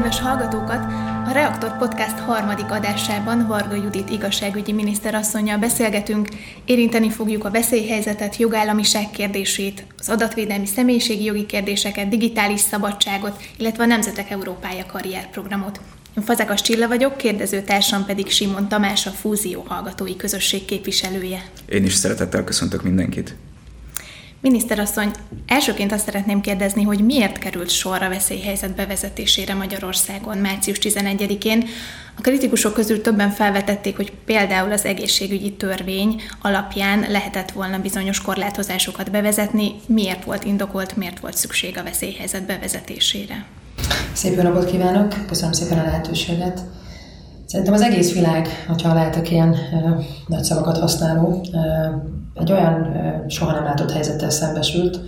kedves hallgatókat! A Reaktor Podcast harmadik adásában Varga Judit igazságügyi miniszterasszonynal beszélgetünk, érinteni fogjuk a veszélyhelyzetet, jogállamiság kérdését, az adatvédelmi személyiségi jogi kérdéseket, digitális szabadságot, illetve a Nemzetek Európája karrierprogramot. Én Fazekas Csilla vagyok, kérdező társam pedig Simon Tamás, a Fúzió hallgatói közösség képviselője. Én is szeretettel köszöntök mindenkit. Miniszterasszony, elsőként azt szeretném kérdezni, hogy miért került sorra veszélyhelyzet bevezetésére Magyarországon március 11-én. A kritikusok közül többen felvetették, hogy például az egészségügyi törvény alapján lehetett volna bizonyos korlátozásokat bevezetni. Miért volt indokolt, miért volt szükség a veszélyhelyzet bevezetésére? Szép jó napot kívánok, köszönöm szépen a lehetőséget. Szerintem az egész világ, hogyha lehetek ilyen uh, nagy szavakat használó, uh, egy olyan soha nem látott helyzettel szembesült,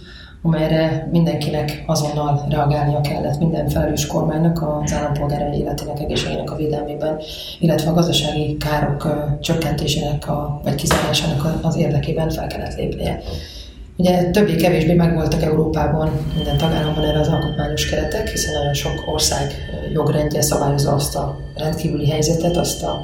amelyre mindenkinek azonnal reagálnia kellett, minden felelős kormánynak az állampolgárai életének, egészségének a védelmében, illetve a gazdasági károk csökkentésének a, vagy kizárásának az érdekében fel kellett lépnie. Ugye többé-kevésbé megvoltak Európában, minden tagállamban erre az alkotmányos keretek, hiszen nagyon sok ország jogrendje szabályozza azt a rendkívüli helyzetet, azt a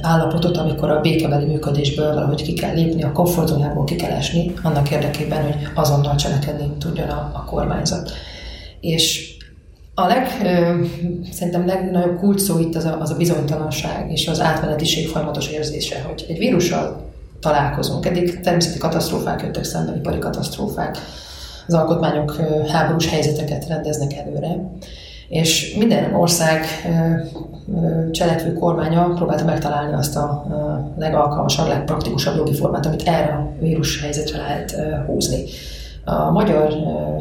állapotot, amikor a békebeli működésből valahogy ki kell lépni, a komfortzónából ki kell esni, annak érdekében, hogy azonnal cselekedni tudjon a, a kormányzat. És a leg, szerintem legnagyobb kult itt az a, az a bizonytalanság és az átmenetiség folyamatos érzése, hogy egy vírussal találkozunk. Eddig természeti katasztrófák jöttek szemben, ipari katasztrófák, az alkotmányok háborús helyzeteket rendeznek előre, és minden ország cselekvő kormánya próbálta megtalálni azt a legalkalmasabb, legpraktikusabb jogi formát, amit erre a vírus helyzetre lehet húzni. A magyar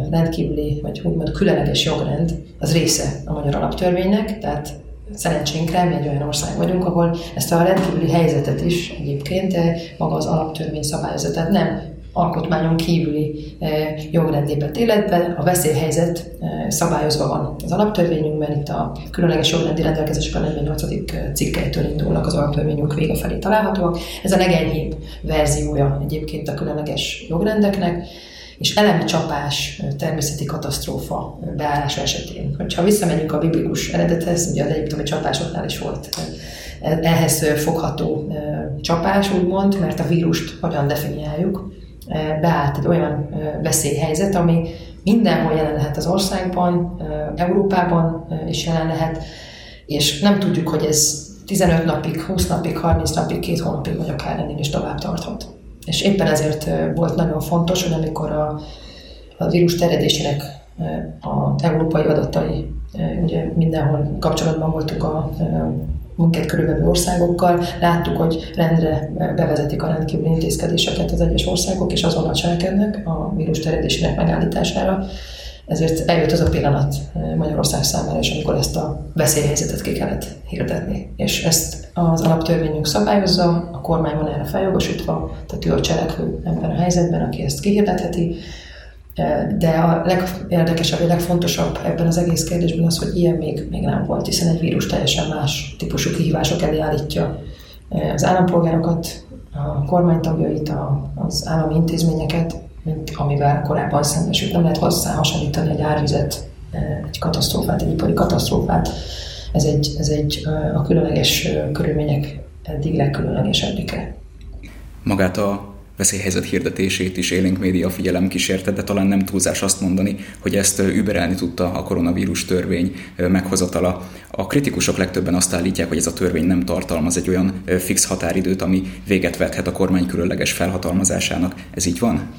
rendkívüli, vagy úgymond különleges jogrend az része a magyar alaptörvénynek, tehát szerencsénkre mi egy olyan ország vagyunk, ahol ezt a rendkívüli helyzetet is egyébként maga az alaptörvény szabályozza. Tehát nem alkotmányon kívüli eh, jogrendépet életben, a veszélyhelyzet eh, szabályozva van az alaptörvényünkben, itt a különleges jogrendi rendelkezések a 48. cikkelytől indulnak az alaptörvényünk vége felé találhatóak. Ez a legenyhébb verziója egyébként a különleges jogrendeknek és elemi csapás, természeti katasztrófa beállása esetén. Hogyha visszamegyünk a biblikus eredethez, ugye az egyiptomi csapásoknál is volt ehhez fogható csapás, úgymond, mert a vírust hogyan definiáljuk, beállt egy olyan veszélyhelyzet, ami mindenhol jelen lehet az országban, Európában is jelen lehet, és nem tudjuk, hogy ez 15 napig, 20 napig, 30 napig, két hónapig, vagy akár ennél is tovább tarthat. És éppen ezért volt nagyon fontos, hogy amikor a, a vírus terjedésének az európai adatai, ugye mindenhol kapcsolatban voltunk a minket körülbelül országokkal, láttuk, hogy rendre bevezetik a rendkívüli intézkedéseket az egyes országok, és azonnal cselekednek a vírus terjedésének megállítására. Ezért eljött az a pillanat Magyarország számára is, amikor ezt a veszélyhelyzetet ki kellett hirdetni. És ezt az alaptörvényünk szabályozza, a kormány van erre feljogosítva, tehát ő a cselekvő ebben a helyzetben, aki ezt kihirdetheti. De a legérdekesebb, a legfontosabb ebben az egész kérdésben az, hogy ilyen még, még nem volt, hiszen egy vírus teljesen más típusú kihívások elé állítja az állampolgárokat, a kormánytagjait, az állami intézményeket, mint amivel korábban szembesült. Nem lehet hozzá hasonlítani egy árvizet, egy katasztrófát, egy ipari katasztrófát. Ez egy, ez egy a különleges körülmények eddig legkülönlegesebbike. Magát a veszélyhelyzet hirdetését is élénk média figyelem kísérte, de talán nem túlzás azt mondani, hogy ezt überelni tudta a koronavírus törvény meghozatala. A kritikusok legtöbben azt állítják, hogy ez a törvény nem tartalmaz egy olyan fix határidőt, ami véget vethet a kormány különleges felhatalmazásának. Ez így van?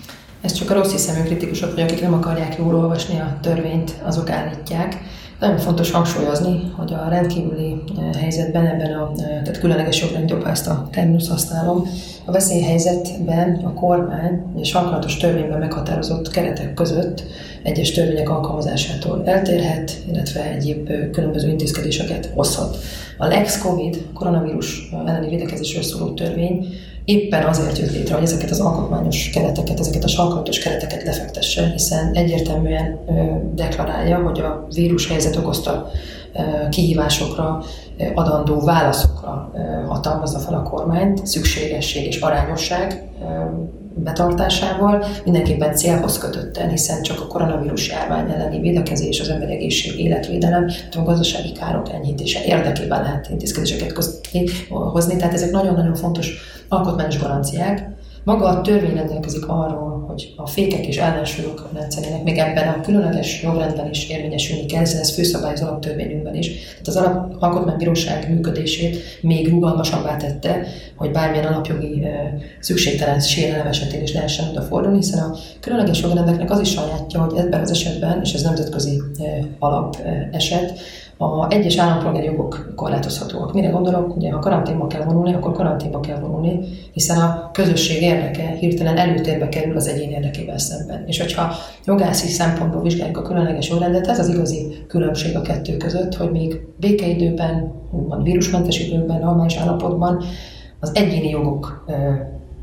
Ez csak a rossz hiszemű kritikusok, vagy akik nem akarják jól olvasni a törvényt, azok állítják. Nagyon fontos hangsúlyozni, hogy a rendkívüli eh, helyzetben, ebben a eh, tehát különleges jogrendjobb, ha ezt a terminus használom, a veszélyhelyzetben a kormány és sarkalatos törvényben meghatározott keretek között egyes törvények alkalmazásától eltérhet, illetve egyéb eh, különböző intézkedéseket hozhat. A Lex COVID, koronavírus elleni védekezésről szóló törvény éppen azért jött létre, hogy ezeket az alkotmányos kereteket, ezeket a sarkalatos kereteket lefektesse, hiszen egyértelműen deklarálja, hogy a vírus helyzet okozta kihívásokra adandó válaszokra hatalmazza fel a kormányt, szükségesség és arányosság betartásával, mindenképpen célhoz kötötten, hiszen csak a koronavírus járvány elleni védekezés, az emberi egészség, életvédelem, a gazdasági károk enyhítése érdekében lehet intézkedéseket hozni. Tehát ezek nagyon-nagyon fontos alkotmányos garanciák, maga a törvény rendelkezik arról, hogy a fékek és ellensúlyok rendszerének még ebben a különleges jogrendben is érvényesülni kell, ez főszabály az alaptörvényünkben is. Tehát az alap, alkotmánybíróság működését még rugalmasabbá tette, hogy bármilyen alapjogi szükségtelen sérelem esetén is lehessen oda fordulni, hiszen a különleges jogrendeknek az is sajátja, hogy ebben az esetben, és ez nemzetközi alap eset, a egyes állampolgári jogok korlátozhatóak. Mire gondolok? Ugye, ha karanténba kell vonulni, akkor karanténba kell vonulni, hiszen a közösség érdeke hirtelen előtérbe kerül az egyén érdekével szemben. És hogyha jogászi szempontból vizsgáljuk a különleges jogrendet, ez az igazi különbség a kettő között, hogy még békeidőben, úgymond vírusmentes időkben, normális állapotban az egyéni jogok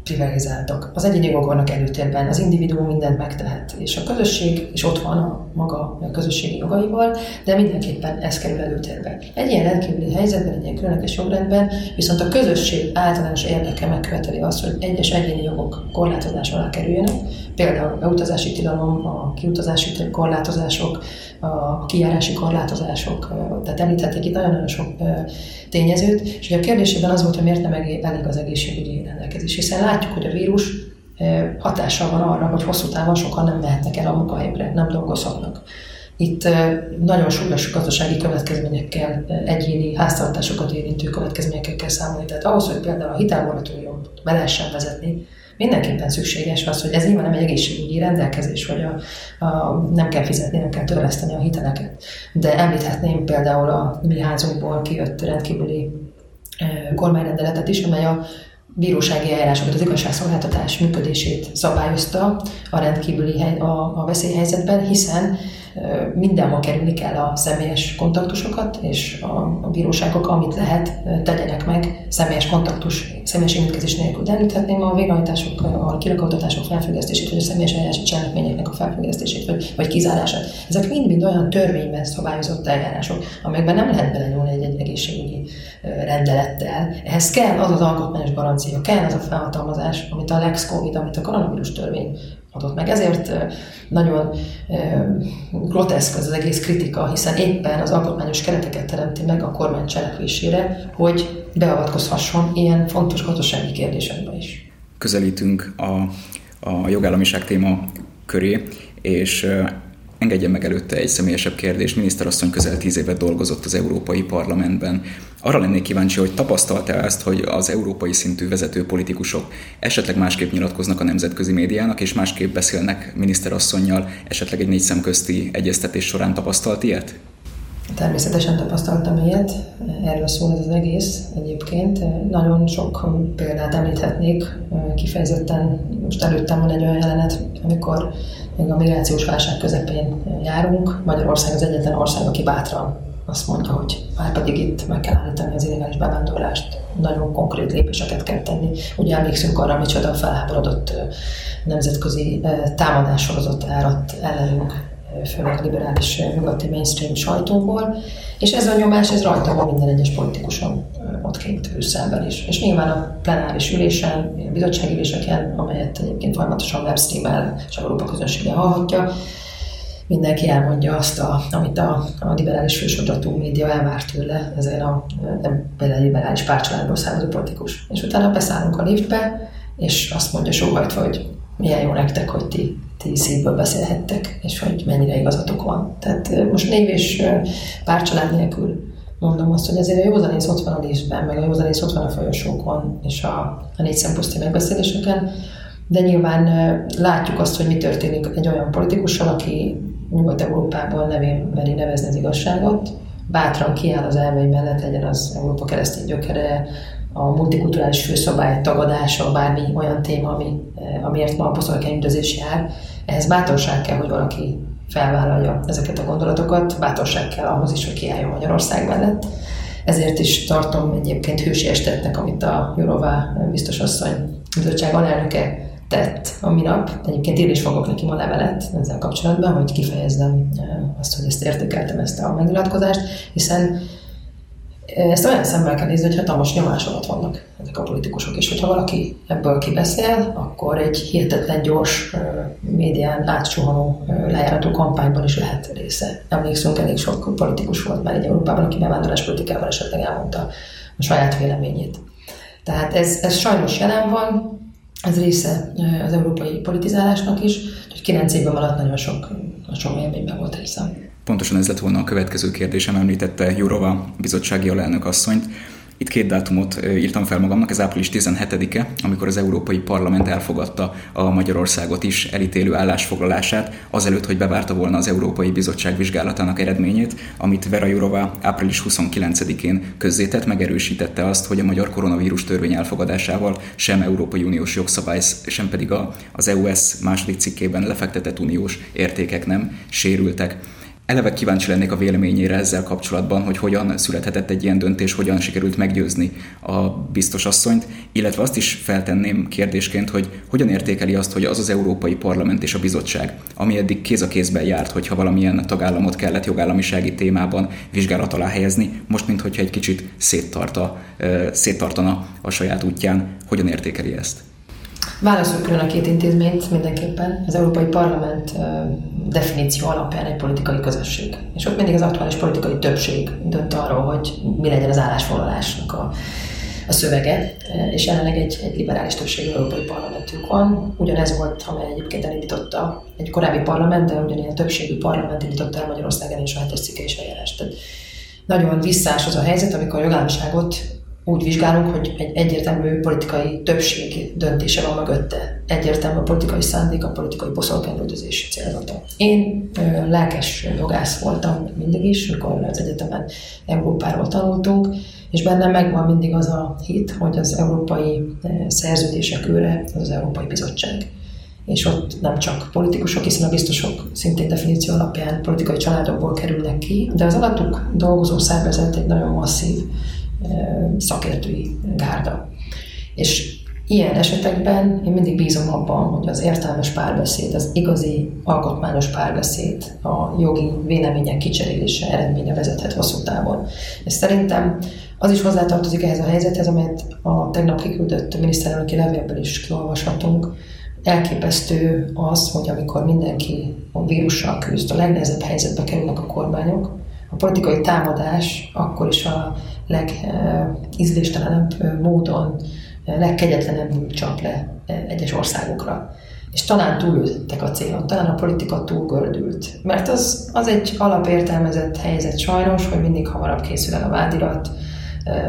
privilegizáltak. Az egyéni jogok vannak előtérben, az individuum mindent megtehet, és a közösség is ott van a maga a közösségi jogaival, de mindenképpen ez kerül előtérbe. Egy ilyen rendkívüli helyzetben, egy ilyen különleges jogrendben viszont a közösség általános érdeke megköveteli azt, hogy egyes egyéni jogok korlátozás alá kerüljenek, például a beutazási tilalom, a kiutazási korlátozások, a kijárási korlátozások, tehát említették itt nagyon-nagyon sok tényezőt, és a kérdésében az volt, hogy miért nem elég az egészségügyi rendelkezés, hiszen látjuk, hogy a vírus hatással van arra, hogy hosszú távon sokan nem mehetnek el a munkahelyükre, nem dolgozhatnak. Itt nagyon súlyos gazdasági következményekkel, egyéni háztartásokat érintő következményekkel kell számolni. Tehát ahhoz, hogy például a hitelmoratórium be lehessen vezetni, mindenképpen szükséges az, hogy ez nyilván nem egy egészségügyi rendelkezés, hogy a, a, nem kell fizetni, nem kell törleszteni a hiteleket. De említhetném például a mi házunkból kijött rendkívüli kormányrendeletet is, amely a bírósági eljárásokat, az igazságszolgáltatás működését szabályozta a rendkívüli hely, a, a veszélyhelyzetben, hiszen mindenhol kerülni kell a személyes kontaktusokat, és a, a bíróságok, amit lehet, tegyenek meg személyes kontaktus, személyes érintkezés nélkül. De említhetném a végrehajtások, a kirakautatások felfüggesztését, vagy a személyes eljárási cselekményeknek a felfüggesztését, vagy, vagy kizárását. Ezek mind-mind olyan törvényben szabályozott eljárások, amelyekben nem lehet belenyúlni egy, egy egészségügyi rendelettel. Ehhez kell az az alkotmányos garancia, kell az a felhatalmazás, amit a Lex COVID, amit a koronavírus törvény adott meg. Ezért nagyon groteszk az, az egész kritika, hiszen éppen az alkotmányos kereteket teremti meg a kormány cselekvésére, hogy beavatkozhasson ilyen fontos gazdasági kérdésekbe is. Közelítünk a, a jogállamiság téma köré, és Engedjen meg előtte egy személyesebb kérdés. Miniszterasszony közel tíz évet dolgozott az Európai Parlamentben. Arra lennék kíváncsi, hogy tapasztalta ezt, hogy az európai szintű vezető politikusok esetleg másképp nyilatkoznak a nemzetközi médiának, és másképp beszélnek miniszterasszonynal, esetleg egy négy szemközti egyeztetés során tapasztalt ilyet? Természetesen tapasztaltam ilyet, erről szól ez az egész egyébként. Nagyon sok példát említhetnék, kifejezetten most előttem van egy olyan jelenet, amikor még a migrációs válság közepén járunk. Magyarország az egyetlen ország, aki bátran azt mondja, hogy már pedig itt meg kell állítani az illegális bevándorlást, nagyon konkrét lépéseket kell tenni. Ugye emlékszünk arra, micsoda felháborodott nemzetközi támadás sorozott árat ellenünk főleg a liberális nyugati mainstream sajtóból, és ez a nyomás, ez rajta van minden egyes politikuson ott kint Brüsszelben is. És nyilván a plenáris ülésen, a bizottsági üléseken, amelyet egyébként folyamatosan webstreamel és Európa közönsége hallhatja, mindenki elmondja azt, a, amit a, a liberális fősodratú média elvár tőle, ezen a nem liberális pártcsaládból származó politikus. És utána beszállunk a liftbe, és azt mondja sóhajtva, hogy milyen jó nektek, hogy ti ti szívből beszélhettek, és hogy mennyire igazatok van. Tehát most név és párcsalád nélkül mondom azt, hogy azért a józanész ott van a listben, meg a józanész ott van a folyosókon, és a, a négy szemposzti megbeszéléseken, de nyilván látjuk azt, hogy mi történik egy olyan politikussal, aki Nyugat-Európában nevén meri nevezni az igazságot, bátran kiáll az elvei mellett, legyen az Európa keresztény gyökere, a multikulturális főszabály tagadása, bármi olyan téma, ami, amiért ma a posztolkai üldözés jár, ehhez bátorság kell, hogy valaki felvállalja ezeket a gondolatokat, bátorság kell ahhoz is, hogy kiálljon Magyarország mellett. Ezért is tartom egyébként hősies tettnek, amit a Jorová biztos asszony bizottság alelnöke tett a minap. Egyébként én is fogok neki ma levelet ezzel kapcsolatban, hogy kifejezzem azt, hogy ezt értékeltem, ezt a megnyilatkozást, hiszen Ezt olyan szemben kell nézni, hogy hatalmas nyomás alatt vannak ezek a politikusok, és hogyha valaki ebből kibeszél, akkor egy hihetetlen gyors médián átsuhanó lejárató kampányban is lehet része. Emlékszünk, elég sok politikus volt már egy Európában, aki bevándorlás politikával esetleg elmondta a saját véleményét. Tehát ez, ez sajnos jelen van, ez része az európai politizálásnak is, hogy kilenc évben alatt nagyon sok, sok élményben volt részem. Pontosan ez lett volna a következő kérdésem, említette Jurova bizottsági alelnök asszonyt. Itt két dátumot írtam fel magamnak, ez április 17-e, amikor az Európai Parlament elfogadta a Magyarországot is elítélő állásfoglalását, azelőtt, hogy bevárta volna az Európai Bizottság vizsgálatának eredményét, amit Vera Jurova április 29-én közzétett, megerősítette azt, hogy a magyar koronavírus törvény elfogadásával sem Európai Uniós jogszabály, sem pedig az EUS második cikkében lefektetett uniós értékek nem sérültek. Eleve kíváncsi lennék a véleményére ezzel kapcsolatban, hogy hogyan születhetett egy ilyen döntés, hogyan sikerült meggyőzni a biztos asszonyt, illetve azt is feltenném kérdésként, hogy hogyan értékeli azt, hogy az az Európai Parlament és a bizottság, ami eddig kéz a kézben járt, hogyha valamilyen tagállamot kellett jogállamisági témában vizsgálat alá helyezni, most mintha egy kicsit széttarta, széttartana a saját útján, hogyan értékeli ezt? Válaszoljuk külön a két intézményt mindenképpen. Az Európai Parlament definíció alapján egy politikai közösség. És ott mindig az aktuális politikai többség dönt arról, hogy mi legyen az állásfoglalásnak a, a szövege, és jelenleg egy, egy liberális többségű európai parlamentünk van. Ugyanez volt, amely egyébként elindította egy korábbi parlament, de ugyanilyen többségű parlament indította el Magyarországon és a hetes cikke és eljárást. Tehát nagyon visszás az a helyzet, amikor a jogállamiságot úgy vizsgálunk, hogy egy egyértelmű politikai többség döntése van mögötte. Egyértelmű a politikai szándék, a politikai boszorkányüldözés célzata. Én ö, lelkes jogász voltam mindig is, mikor az egyetemen Európáról tanultunk, és bennem megvan mindig az a hit, hogy az európai szerződések őre az az Európai Bizottság. És ott nem csak politikusok, hiszen a biztosok szintén definíció alapján politikai családokból kerülnek ki, de az alattuk dolgozó szervezet egy nagyon masszív szakértői gárda. És ilyen esetekben én mindig bízom abban, hogy az értelmes párbeszéd, az igazi alkotmányos párbeszéd, a jogi vélemények kicserélése eredménye vezethet hosszú távon. És szerintem az is hozzátartozik ehhez a helyzethez, amelyet a tegnap kiküldött miniszterelnöki levélből is kiolvashatunk. Elképesztő az, hogy amikor mindenki a vírussal küzd, a legnehezebb helyzetbe kerülnek a kormányok, a politikai támadás akkor is a legízléstelenebb módon, legkegyetlenebb csap le egyes országokra. És talán túlültek a célon, talán a politika túlgördült. Mert az, az egy alapértelmezett helyzet sajnos, hogy mindig hamarabb készül el a vádirat,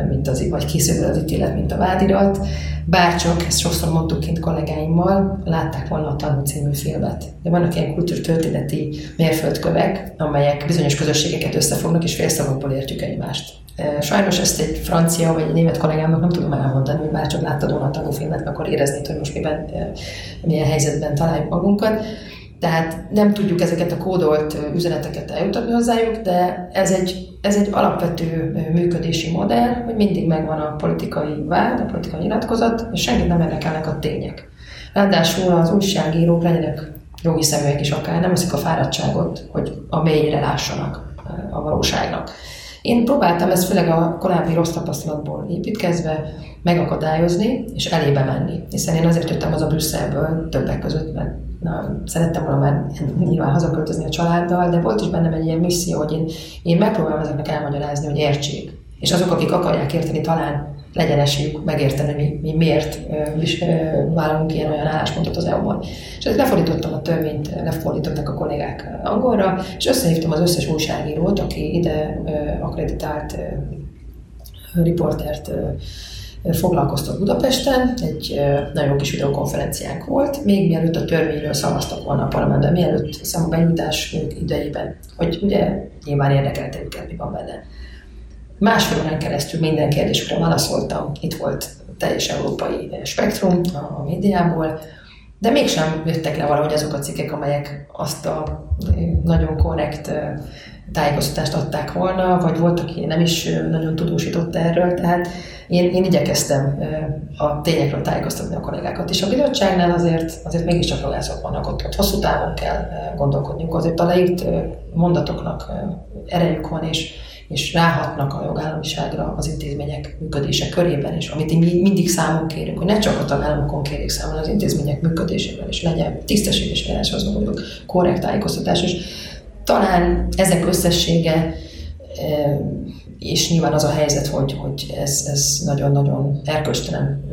mint az, vagy készül az ítélet, mint a vádirat. Bárcsak, ezt sokszor mondtuk kint kollégáimmal, látták volna a Tanú című filmet. De vannak ilyen kultúrtörténeti mérföldkövek, amelyek bizonyos közösségeket összefognak, és félszavakból értjük egymást. Sajnos ezt egy francia vagy egy német kollégámnak nem tudom elmondani, hogy bárcsak láttad volna a tanúfilmet, akkor éreznéd, hogy most miben, milyen helyzetben találjuk magunkat. Tehát nem tudjuk ezeket a kódolt üzeneteket eljutatni hozzájuk, de ez egy, ez egy alapvető működési modell, hogy mindig megvan a politikai vád, a politikai nyilatkozat, és senkit nem érdekelnek a tények. Ráadásul az újságírók legyenek jogi személyek is akár, nem eszik a fáradtságot, hogy a mélyre lássanak a valóságnak. Én próbáltam ezt főleg a korábbi rossz tapasztalatból építkezve megakadályozni és elébe menni. Hiszen én azért jöttem az a Brüsszelből többek között, mert na, szerettem volna már nyilván hazaköltözni a családdal, de volt is bennem egy ilyen misszió, hogy én, én megpróbálom ezeknek elmagyarázni, hogy értsék. És azok, akik akarják érteni, talán legyen esélyük megérteni, mi, mi miért is vállalunk ilyen olyan álláspontot az EU-ban. És ezt lefordítottam a törvényt, lefordítottak a kollégák angolra, és összehívtam az összes újságírót, aki ide akreditált riportert foglalkoztak Budapesten, egy nagyon kis videokonferenciánk volt, még mielőtt a törvényről szavaztak volna a parlamentben, mielőtt a benyújtás idejében, hogy ugye nyilván érdekelte őket, mi van benne. Másfél órán keresztül minden kérdésükre válaszoltam, itt volt teljes európai spektrum a médiából, de mégsem jöttek le valahogy azok a cikkek, amelyek azt a nagyon korrekt tájékoztatást adták volna, vagy volt, aki nem is nagyon tudósított erről, tehát én, én igyekeztem a tényekről tájékoztatni a kollégákat. És a bizottságnál azért, azért mégiscsak jogászok vannak ott, ott. Hosszú távon kell gondolkodniuk, azért a leírt mondatoknak erejük van, és és ráhatnak a jogállamiságra az intézmények működése körében, és amit mi mindig számon kérünk, hogy ne csak a tagállamokon kérjük számon az intézmények működésével, és legyen tisztességes eljáráshoz mondjuk korrekt tájékoztatás, és talán ezek összessége és nyilván az a helyzet, hogy, hogy ez, ez nagyon-nagyon erköstelen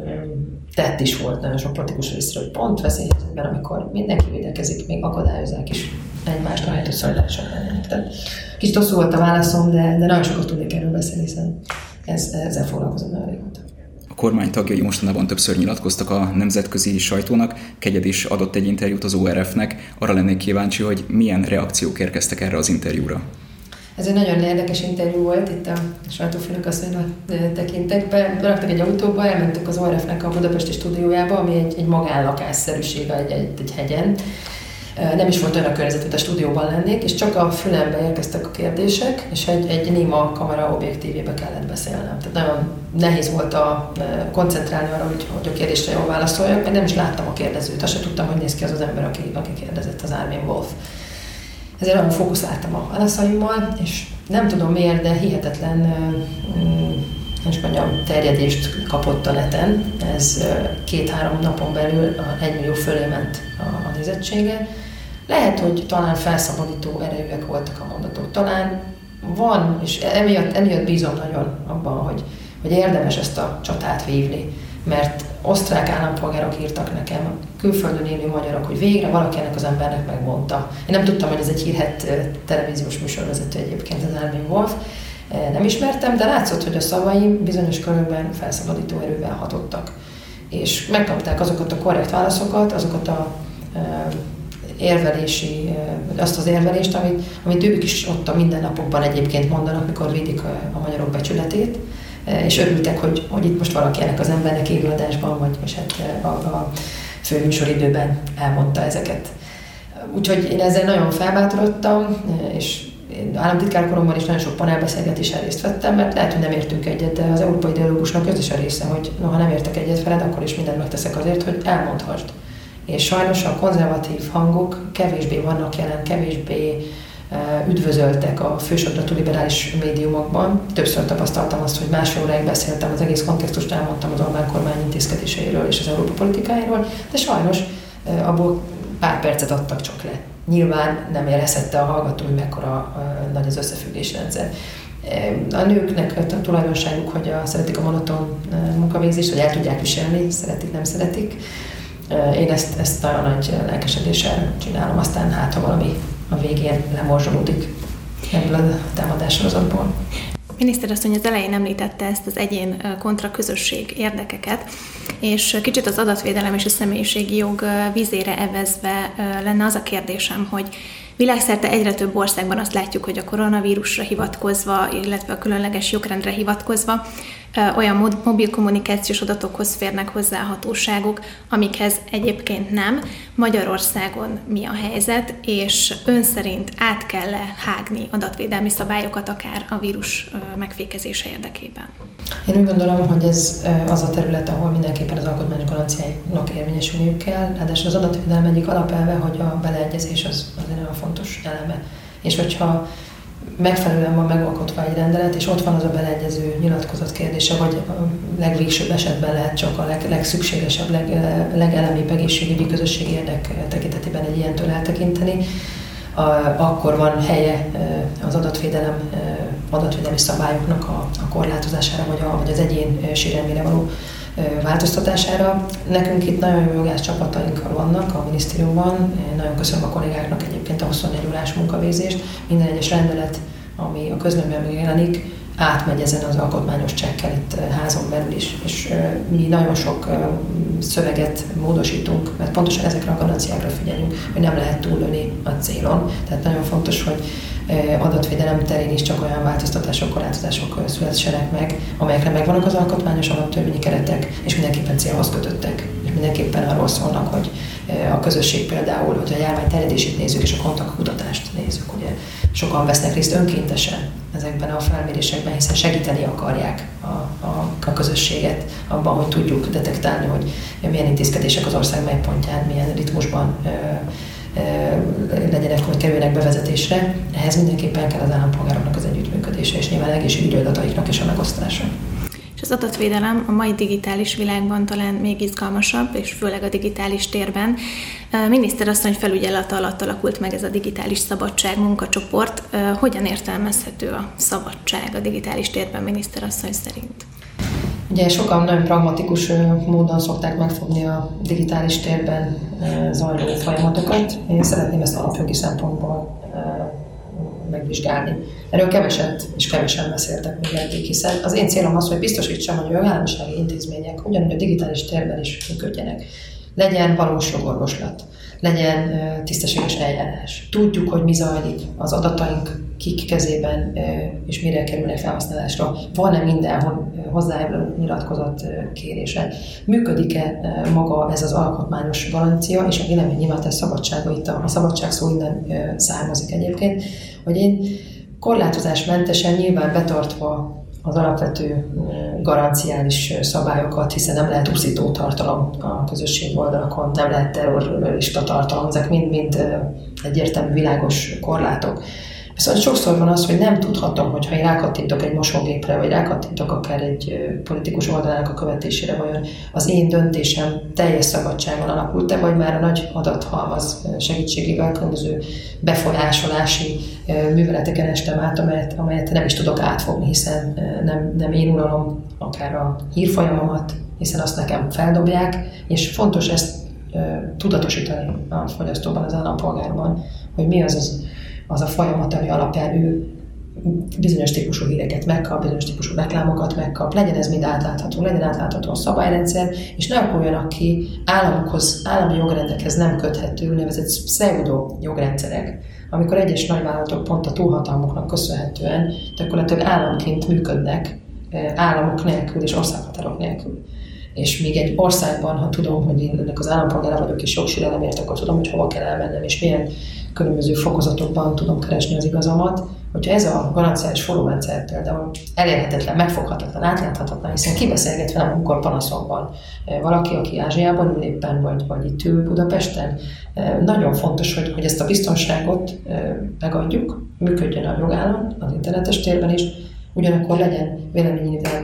tett is volt nagyon sok politikus részről, pont veszélyhelyzetben, amikor mindenki védekezik, még akadályozzák is egymást, ahelyett, hogy szolidárisak lennének. Tehát kicsit hosszú volt a válaszom, de, de nagyon sokat tudnék erről beszélni, hiszen ez, ezzel foglalkozom nagyon régóta. A kormány tagjai mostanában többször nyilatkoztak a nemzetközi sajtónak, Kegyed is adott egy interjút az ORF-nek. Arra lennék kíváncsi, hogy milyen reakciók érkeztek erre az interjúra. Ez egy nagyon érdekes interjú volt, itt a sajtófőnök asszonyra tekintek be. Beraktak egy autóba, elmentük az ORF-nek a budapesti stúdiójába, ami egy, egy magánlakásszerűség egy, egy, egy hegyen. Nem is volt olyan a környezet, mint a stúdióban lennék, és csak a fülembe érkeztek a kérdések, és egy, egy néma kamera objektívébe kellett beszélnem. Tehát nagyon nehéz volt a, koncentrálni arra, hogy, hogy a kérdésre jól válaszoljak, mert nem is láttam a kérdezőt, azt sem tudtam, hogy néz ki az az ember, aki, aki kérdezett, az Armin Wolf ezért nagyon fókuszáltam a válaszaimmal, és nem tudom miért, de hihetetlen nem is mondjam, terjedést kapott a neten. Ez két-három napon belül egy millió fölé ment a, a nézettsége. Lehet, hogy talán felszabadító erejűek voltak a mondatok. Talán van, és emiatt, emiatt bízom nagyon abban, hogy, hogy érdemes ezt a csatát vívni, mert osztrák állampolgárok írtak nekem, külföldön élő magyarok, hogy végre valaki ennek az embernek megmondta. Én nem tudtam, hogy ez egy hírhet televíziós műsorvezető egyébként, az Armin Wolf. Nem ismertem, de látszott, hogy a szavaim bizonyos körökben felszabadító erővel hatottak. És megkapták azokat a korrekt válaszokat, azokat a érvelési, azt az érvelést, amit, amit ők is ott a mindennapokban egyébként mondanak, mikor védik a, a magyarok becsületét, és örültek, hogy, hogy itt most valaki ennek az embernek élőadásban, vagy, vagy hát a, a főműsoridőben elmondta ezeket. Úgyhogy én ezzel nagyon felbátorodtam, és államtitkárkoromban is nagyon sok panelbeszélgetésen részt vettem, mert lehet, hogy nem értünk egyet, de az európai dialógusnak is a része, hogy ha nem értek egyet veled, akkor is mindent megteszek azért, hogy elmondhassd. És sajnos a konzervatív hangok kevésbé vannak jelen, kevésbé üdvözöltek a fősodratú liberális médiumokban. Többször tapasztaltam azt, hogy másfél óráig beszéltem, az egész kontextust elmondtam az Orbán kormány intézkedéseiről és az Európa politikáiról, de sajnos abból pár percet adtak csak le. Nyilván nem érezhette a hallgató, hogy mekkora nagy az összefüggésrendszer. A nőknek a tulajdonságuk, hogy a, szeretik a monoton munkavégzést, hogy el tudják viselni, szeretik, nem szeretik. Én ezt, ezt nagyon nagy lelkesedéssel csinálom, aztán hát, ha valami a végén lemorzsolódik ebből a támadássorozatból. Miniszter asszony az elején említette ezt az egyén kontra közösség érdekeket, és kicsit az adatvédelem és a személyiségi jog vízére evezve lenne az a kérdésem, hogy Világszerte egyre több országban azt látjuk, hogy a koronavírusra hivatkozva, illetve a különleges jogrendre hivatkozva olyan mobil kommunikációs adatokhoz férnek hozzá hatóságok, amikhez egyébként nem. Magyarországon mi a helyzet, és ön szerint át kell -e hágni adatvédelmi szabályokat akár a vírus megfékezése érdekében? Én úgy gondolom, hogy ez az a terület, ahol mindenképpen az alkotmányos garanciáinak érvényesülniük kell. Ráadásul az adatvédelem egyik alapelve, hogy a beleegyezés az, az nagyon fontos eleme. És hogyha megfelelően van megalkotva egy rendelet, és ott van az a beleegyező nyilatkozat kérdése, vagy a legvégsőbb esetben lehet csak a leg, legszükségesebb, leg, legelemibb egészségügyi közösségi érdek tekintetében egy ilyentől eltekinteni, akkor van helye az adatvédelem, adatvédelmi szabályoknak a, a korlátozására, vagy, a, vagy az egyén sérelmére való változtatására. Nekünk itt nagyon jó jogász csapataink vannak a minisztériumban. Nagyon köszönöm a kollégáknak egyébként a 24 órás munkavégzést. Minden egyes rendelet, ami a közlönyben megjelenik, átmegy ezen az alkotmányos csekkel itt házon belül is, és mi nagyon sok szöveget módosítunk, mert pontosan ezekre a garanciákra figyelünk, hogy nem lehet túllőni a célon. Tehát nagyon fontos, hogy adatvédelem terén is csak olyan változtatások, korlátozások szülessenek meg, amelyekre megvannak az alkotmányos alaptörvényi keretek, és mindenképpen célhoz kötöttek, és mindenképpen arról szólnak, hogy a közösség például, hogy a járvány terjedését nézzük, és a kontaktkutatást nézzük, ugye sokan vesznek részt önkéntesen ezekben a felmérésekben, hiszen segíteni akarják a, a, a közösséget abban, hogy tudjuk detektálni, hogy milyen intézkedések az ország mely pontján, milyen ritmusban ö, legyenek, hogy kerüljenek bevezetésre, ehhez mindenképpen kell az állampolgároknak az együttműködés. működése, és nyilván egészségügyi adataiknak is a megosztása. És az adatvédelem a mai digitális világban talán még izgalmasabb, és főleg a digitális térben. Miniszterasszony felügyelete alatt alakult meg ez a digitális szabadság munkacsoport. Hogyan értelmezhető a szabadság a digitális térben miniszterasszony szerint? Ugye sokan nagyon pragmatikus módon szokták megfogni a digitális térben zajló folyamatokat. Én szeretném ezt alapjogi szempontból megvizsgálni. Erről keveset és kevesen beszéltek még eddig, hiszen az én célom az, hogy biztosítsam, hogy a jogállamisági intézmények ugyanúgy a digitális térben is működjenek. Legyen valós jogorvoslat, legyen tisztességes eljárás. Tudjuk, hogy mi zajlik az adataink kik kezében, és mire kerülnek felhasználásra. Van-e mindenhol hozzájáruló nyilatkozat kérése? Működik-e maga ez az alkotmányos garancia, és a véleménynyilvántás szabadsága itt a, a szabadság szó innen származik egyébként, hogy én korlátozásmentesen nyilván betartva az alapvető garanciális szabályokat, hiszen nem lehet uszító tartalom a közösség oldalakon, nem lehet terrorista tartalom, ezek mind-mind egyértelmű világos korlátok. Viszont sokszor van az, hogy nem tudhatom, hogy ha én rákattintok egy mosógépre, vagy rákattintok akár egy politikus oldalának a követésére, vajon az én döntésem teljes szabadságon alapult-e, vagy már a nagy adathalmaz segítségével különböző befolyásolási műveleteken estem át, amelyet, amelyet nem is tudok átfogni, hiszen nem, nem én uralom akár a hírfolyamomat, hiszen azt nekem feldobják, és fontos ezt tudatosítani a fogyasztóban, az állampolgárban, hogy mi az az az a folyamat, ami alapján ő bizonyos típusú híreket megkap, bizonyos típusú reklámokat megkap, legyen ez mind átlátható, legyen átlátható a szabályrendszer, és ne okuljanak ki államokhoz, állami jogrendekhez nem köthető, nevezett pseudo jogrendszerek, amikor egyes nagyvállalatok pont a túlhatalmuknak köszönhetően gyakorlatilag államként működnek, eh, államok nélkül és országhatárok nélkül. És még egy országban, ha tudom, hogy én ennek az állampolgára vagyok és jogsírelemért, akkor tudom, hogy hova kell elmennem, és milyen különböző fokozatokban tudom keresni az igazamat. Hogyha ez a garanciális forrórendszer például elérhetetlen, megfoghatatlan, átláthatatlan, hiszen kibeszélget velem, amikor panaszom van valaki, aki Ázsiában ül éppen, vagy, vagy itt ül Budapesten, nagyon fontos, hogy, hogy ezt a biztonságot megadjuk, működjön a jogállam az internetes térben is, ugyanakkor legyen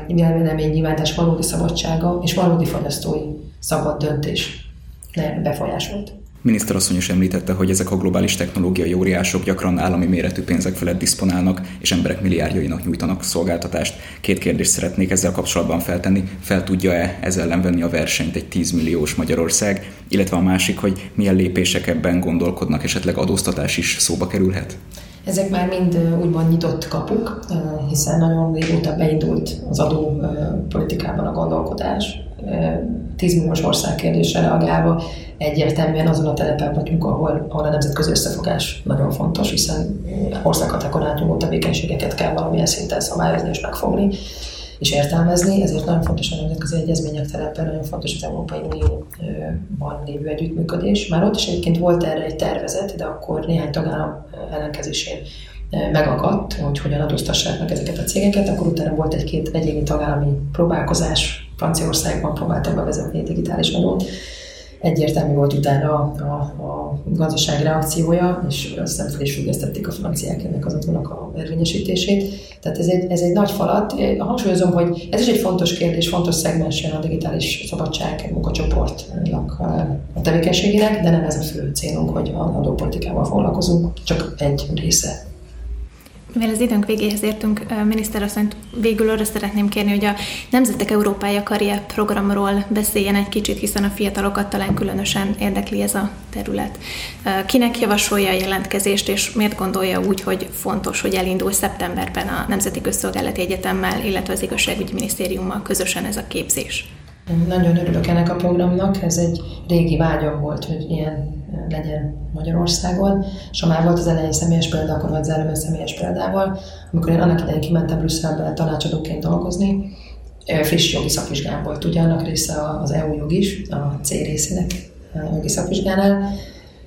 véleménynyilvánítás valódi szabadsága és valódi fogyasztói szabad döntés ne befolyásolt. Miniszterasszony is említette, hogy ezek a globális technológiai óriások gyakran állami méretű pénzek felett diszponálnak, és emberek milliárdjainak nyújtanak szolgáltatást. Két kérdést szeretnék ezzel kapcsolatban feltenni. Fel tudja-e ez ellen venni a versenyt egy 10 milliós Magyarország? Illetve a másik, hogy milyen lépések ebben gondolkodnak, esetleg adóztatás is szóba kerülhet? Ezek már mind úgymond nyitott kapuk, hiszen nagyon régóta beindult az adó politikában a gondolkodás. 10 milliós ország kérdésre reagálva egyértelműen azon a telepen vagyunk, ahol, ahol a nemzetközi összefogás nagyon fontos, hiszen országhatárokon átnyúló tevékenységeket kell valamilyen szinten szabályozni és megfogni és értelmezni, ezért nagyon fontos a nemzetközi egyezmények terepen, nagyon fontos az Európai Unióban lévő együttműködés. Már ott is egyébként volt erre egy tervezet, de akkor néhány tagállam ellenkezésén megakadt, hogy hogyan adóztassák meg ezeket a cégeket, akkor utána volt egy-két egyéni tagállami próbálkozás, Franciaországban próbáltak bevezetni egy digitális adót, egyértelmű volt utána a, a, a gazdaság reakciója, és aztán fel is függesztették a franciák ennek az adónak a érvényesítését. Tehát ez egy, ez egy nagy falat. Hangsúlyozom, hogy ez is egy fontos kérdés, fontos szegmensen a digitális szabadság munkacsoportnak a tevékenységének, de nem ez a fő célunk, hogy a adópolitikával foglalkozunk, csak egy része mivel az időnk végéhez értünk, miniszterasszonyt végül arra szeretném kérni, hogy a Nemzetek Európája karrier programról beszéljen egy kicsit, hiszen a fiatalokat talán különösen érdekli ez a terület. Kinek javasolja a jelentkezést, és miért gondolja úgy, hogy fontos, hogy elindul szeptemberben a Nemzeti Közszolgálati Egyetemmel, illetve az Igazságügyi Minisztériummal közösen ez a képzés? Nagyon örülök ennek a programnak, ez egy régi vágyam volt, hogy ilyen legyen Magyarországon, és ha már volt az elején személyes példa, akkor vagy zárom személyes példával. Amikor én annak idején kimentem Brüsszelbe tanácsadóként dolgozni, friss jogi szakvizsgám volt, ugye annak része az EU jog is, a C részének jogi szakvizsgánál.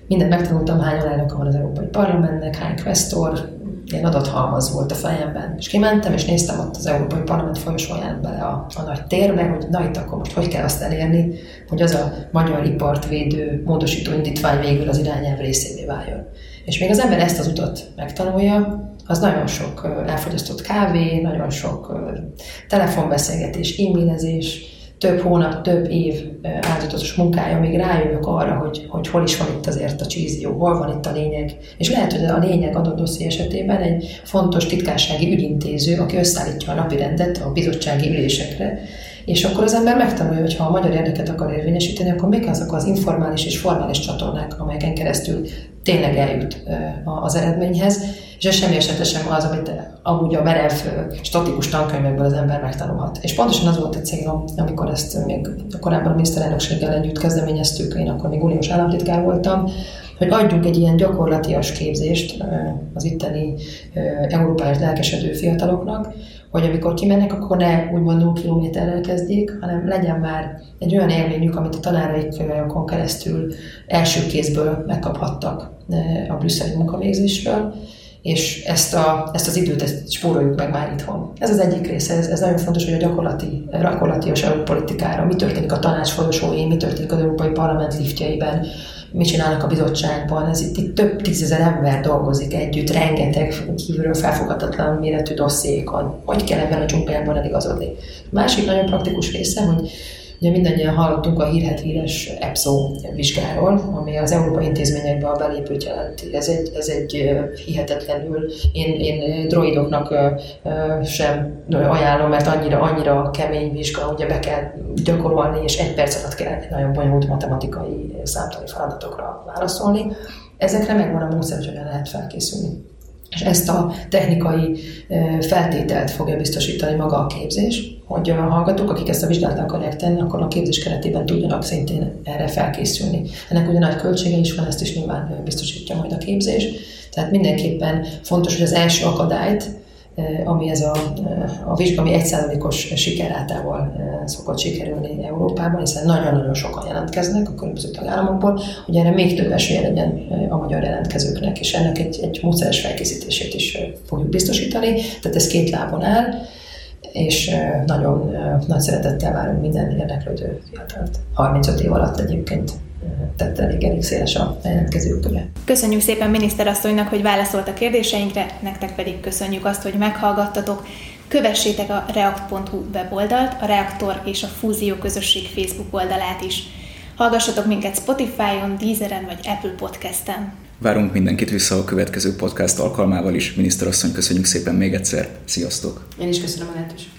Mindent megtanultam, hány alelnöke van az Európai Parlamentnek, hány questor, ilyen adathalmaz volt a fejemben. És kimentem, és néztem ott az Európai Parlament folyosóján bele a, a nagy térbe, hogy na itt akkor most hogy kell azt elérni, hogy az a magyar ipart védő módosító indítvány végül az irányelv részévé váljon. És még az ember ezt az utat megtanulja, az nagyon sok elfogyasztott kávé, nagyon sok telefonbeszélgetés, e-mailezés, több hónap, több év áldozatos munkája, még rájövök arra, hogy, hogy hol is van itt azért a csízió, hol van itt a lényeg. És lehet, hogy a lényeg adott dosszi esetében egy fontos titkársági ügyintéző, aki összeállítja a napi rendet a bizottsági ülésekre, és akkor az ember megtanulja, hogy ha a magyar érdeket akar érvényesíteni, akkor mik azok az informális és formális csatornák, amelyeken keresztül tényleg eljut az eredményhez, és ez semmi esetre sem az, amit amúgy a merev, statikus tankönyvekből az ember megtanulhat. És pontosan az volt a célom, amikor ezt még korábban a miniszterelnökséggel együtt kezdeményeztük, én akkor még uniós államtitkár voltam, hogy adjunk egy ilyen gyakorlatias képzést az itteni európai lelkesedő fiataloknak, hogy amikor kimennek, akkor ne úgymond 0 kilométerrel kezdjék, hanem legyen már egy olyan élményük, amit a tanáraikon keresztül első kézből megkaphattak a brüsszeli munkavégzésről, és ezt, a, ezt az időt ezt spóroljuk meg már itthon. Ez az egyik része, ez, ez nagyon fontos, hogy a gyakorlati, gyakorlatias politikára, mi történik a tanács folyosói, mi történik az Európai Parlament liftjeiben, mit csinálnak a bizottságban, ez itt, itt több tízezer ember dolgozik együtt, rengeteg kívülről felfogadatlan méretű dossziékon. Hogy kell ebben a dzsungelben eligazodni? Másik nagyon praktikus része, hogy Ugye mindannyian hallottunk a hírhet híres EPSO vizsgáról, ami az európai intézményekbe a belépőt jelenti. Ez egy, ez egy hihetetlenül, én, én droidoknak sem ajánlom, mert annyira, annyira kemény vizsga, ugye be kell gyakorolni, és egy perc alatt kell nagyon bonyolult matematikai számtani feladatokra válaszolni. Ezekre megvan a módszer, hogy lehet felkészülni. És ezt a technikai feltételt fogja biztosítani maga a képzés, hogy a hallgatók, akik ezt a vizsgálat akarják tenni, akkor a képzés keretében tudjanak szintén erre felkészülni. Ennek ugye nagy költsége is van, ezt is nyilván biztosítja majd a képzés. Tehát mindenképpen fontos, hogy az első akadályt, ami ez a, a vizsga, ami egyszázalékos sikerátával szokott sikerülni Európában, hiszen nagyon-nagyon sokan jelentkeznek a különböző tagállamokból, hogy erre még több esélye legyen a magyar jelentkezőknek, és ennek egy, egy módszeres felkészítését is fogjuk biztosítani. Tehát ez két lábon áll és nagyon nagy szeretettel várunk minden érdeklődő fiatalt. 35 év alatt egyébként tette elég, elég széles a jelentkezőköre. Köszönjük szépen miniszterasszonynak, hogy válaszolt a kérdéseinkre, nektek pedig köszönjük azt, hogy meghallgattatok. Kövessétek a react.hu weboldalt, a Reaktor és a Fúzió közösség Facebook oldalát is. Hallgassatok minket Spotify-on, Deezeren vagy Apple Podcast-en. Várunk mindenkit vissza a következő podcast alkalmával is. Miniszterasszony, köszönjük szépen még egyszer. Sziasztok! Én is köszönöm a lehetőséget.